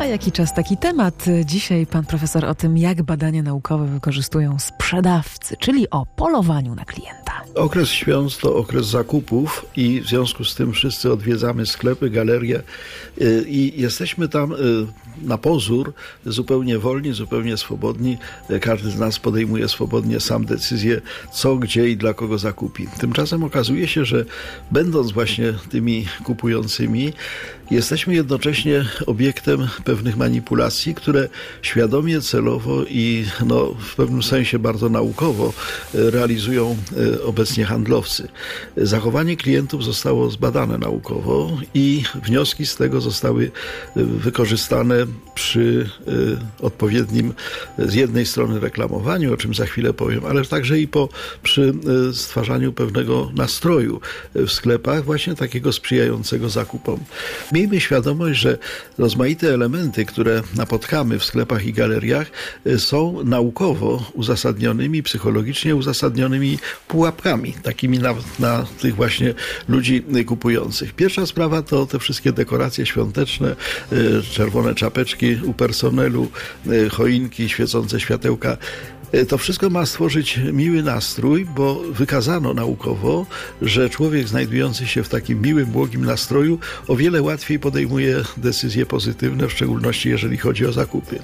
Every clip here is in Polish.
A jaki czas taki temat? Dzisiaj pan profesor o tym, jak badania naukowe wykorzystują sprzedawcy, czyli o polowaniu na klienta. Okres świąt to okres zakupów i w związku z tym wszyscy odwiedzamy sklepy, galerie y, i jesteśmy tam y, na pozór zupełnie wolni, zupełnie swobodni. Każdy z nas podejmuje swobodnie sam decyzję, co, gdzie i dla kogo zakupi. Tymczasem okazuje się, że będąc właśnie tymi kupującymi, jesteśmy jednocześnie obiektem pewnych manipulacji, które świadomie, celowo i no, w pewnym sensie bardzo naukowo realizują e, obecnie handlowcy. Zachowanie klientów zostało zbadane naukowo i wnioski z tego zostały e, wykorzystane przy odpowiednim z jednej strony reklamowaniu, o czym za chwilę powiem, ale także i po, przy stwarzaniu pewnego nastroju w sklepach, właśnie takiego sprzyjającego zakupom. Miejmy świadomość, że rozmaite elementy, które napotkamy w sklepach i galeriach, y, są naukowo uzasadnionymi, psychologicznie uzasadnionymi pułapkami, takimi na, na tych właśnie ludzi kupujących. Pierwsza sprawa to te wszystkie dekoracje świąteczne, czerwone czapki, czapeczki u personelu, e, choinki, świecące światełka. To wszystko ma stworzyć miły nastrój, bo wykazano naukowo, że człowiek znajdujący się w takim miłym, błogim nastroju o wiele łatwiej podejmuje decyzje pozytywne, w szczególności jeżeli chodzi o zakupy.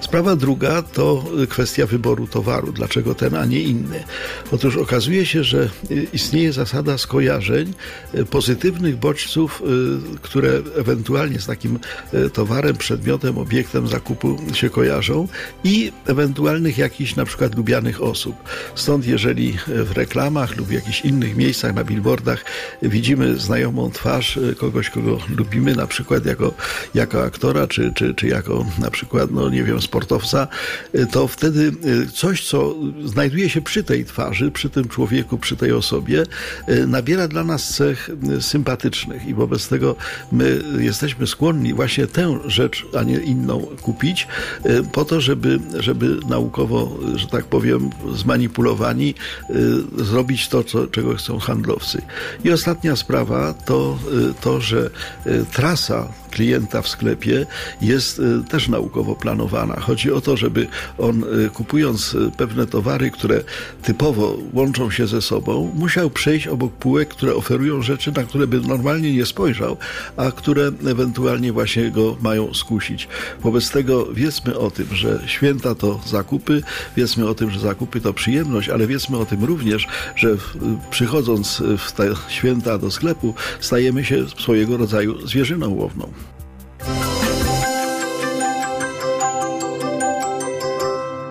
Sprawa druga to kwestia wyboru towaru. Dlaczego ten, a nie inny? Otóż okazuje się, że istnieje zasada skojarzeń e, pozytywnych bodźców, e, które ewentualnie z takim towarem, przedmiotem, obiektem zakupu się kojarzą i ewentualnych jakichś na przykład lubianych osób. Stąd jeżeli w reklamach lub w jakichś innych miejscach na billboardach widzimy znajomą twarz kogoś, kogo lubimy, na przykład jako, jako aktora, czy, czy, czy jako na przykład, no nie wiem, sportowca, e, to wtedy e, coś, co znajduje się przy tej twarzy, przy tym człowieku, przy tej osobie, nabiera dla nas cech sympatycznych i wobec tego my jesteśmy skłonni właśnie tę rzecz, a nie inną kupić, po to, żeby, żeby naukowo że tak powiem, zmanipulowani, y, zrobić to, co, czego chcą handlowcy. I ostatnia sprawa to y, to, że y, trasa klienta w sklepie jest też naukowo planowana. Chodzi o to, żeby on kupując pewne towary, które typowo łączą się ze sobą, musiał przejść obok półek, które oferują rzeczy, na które by normalnie nie spojrzał, a które ewentualnie właśnie go mają skusić. Wobec tego wiedzmy o tym, że święta to zakupy, Wiedzmy o tym, że zakupy to przyjemność, ale wiedzmy o tym również, że przychodząc w te święta do sklepu, stajemy się swojego rodzaju zwierzyną łowną.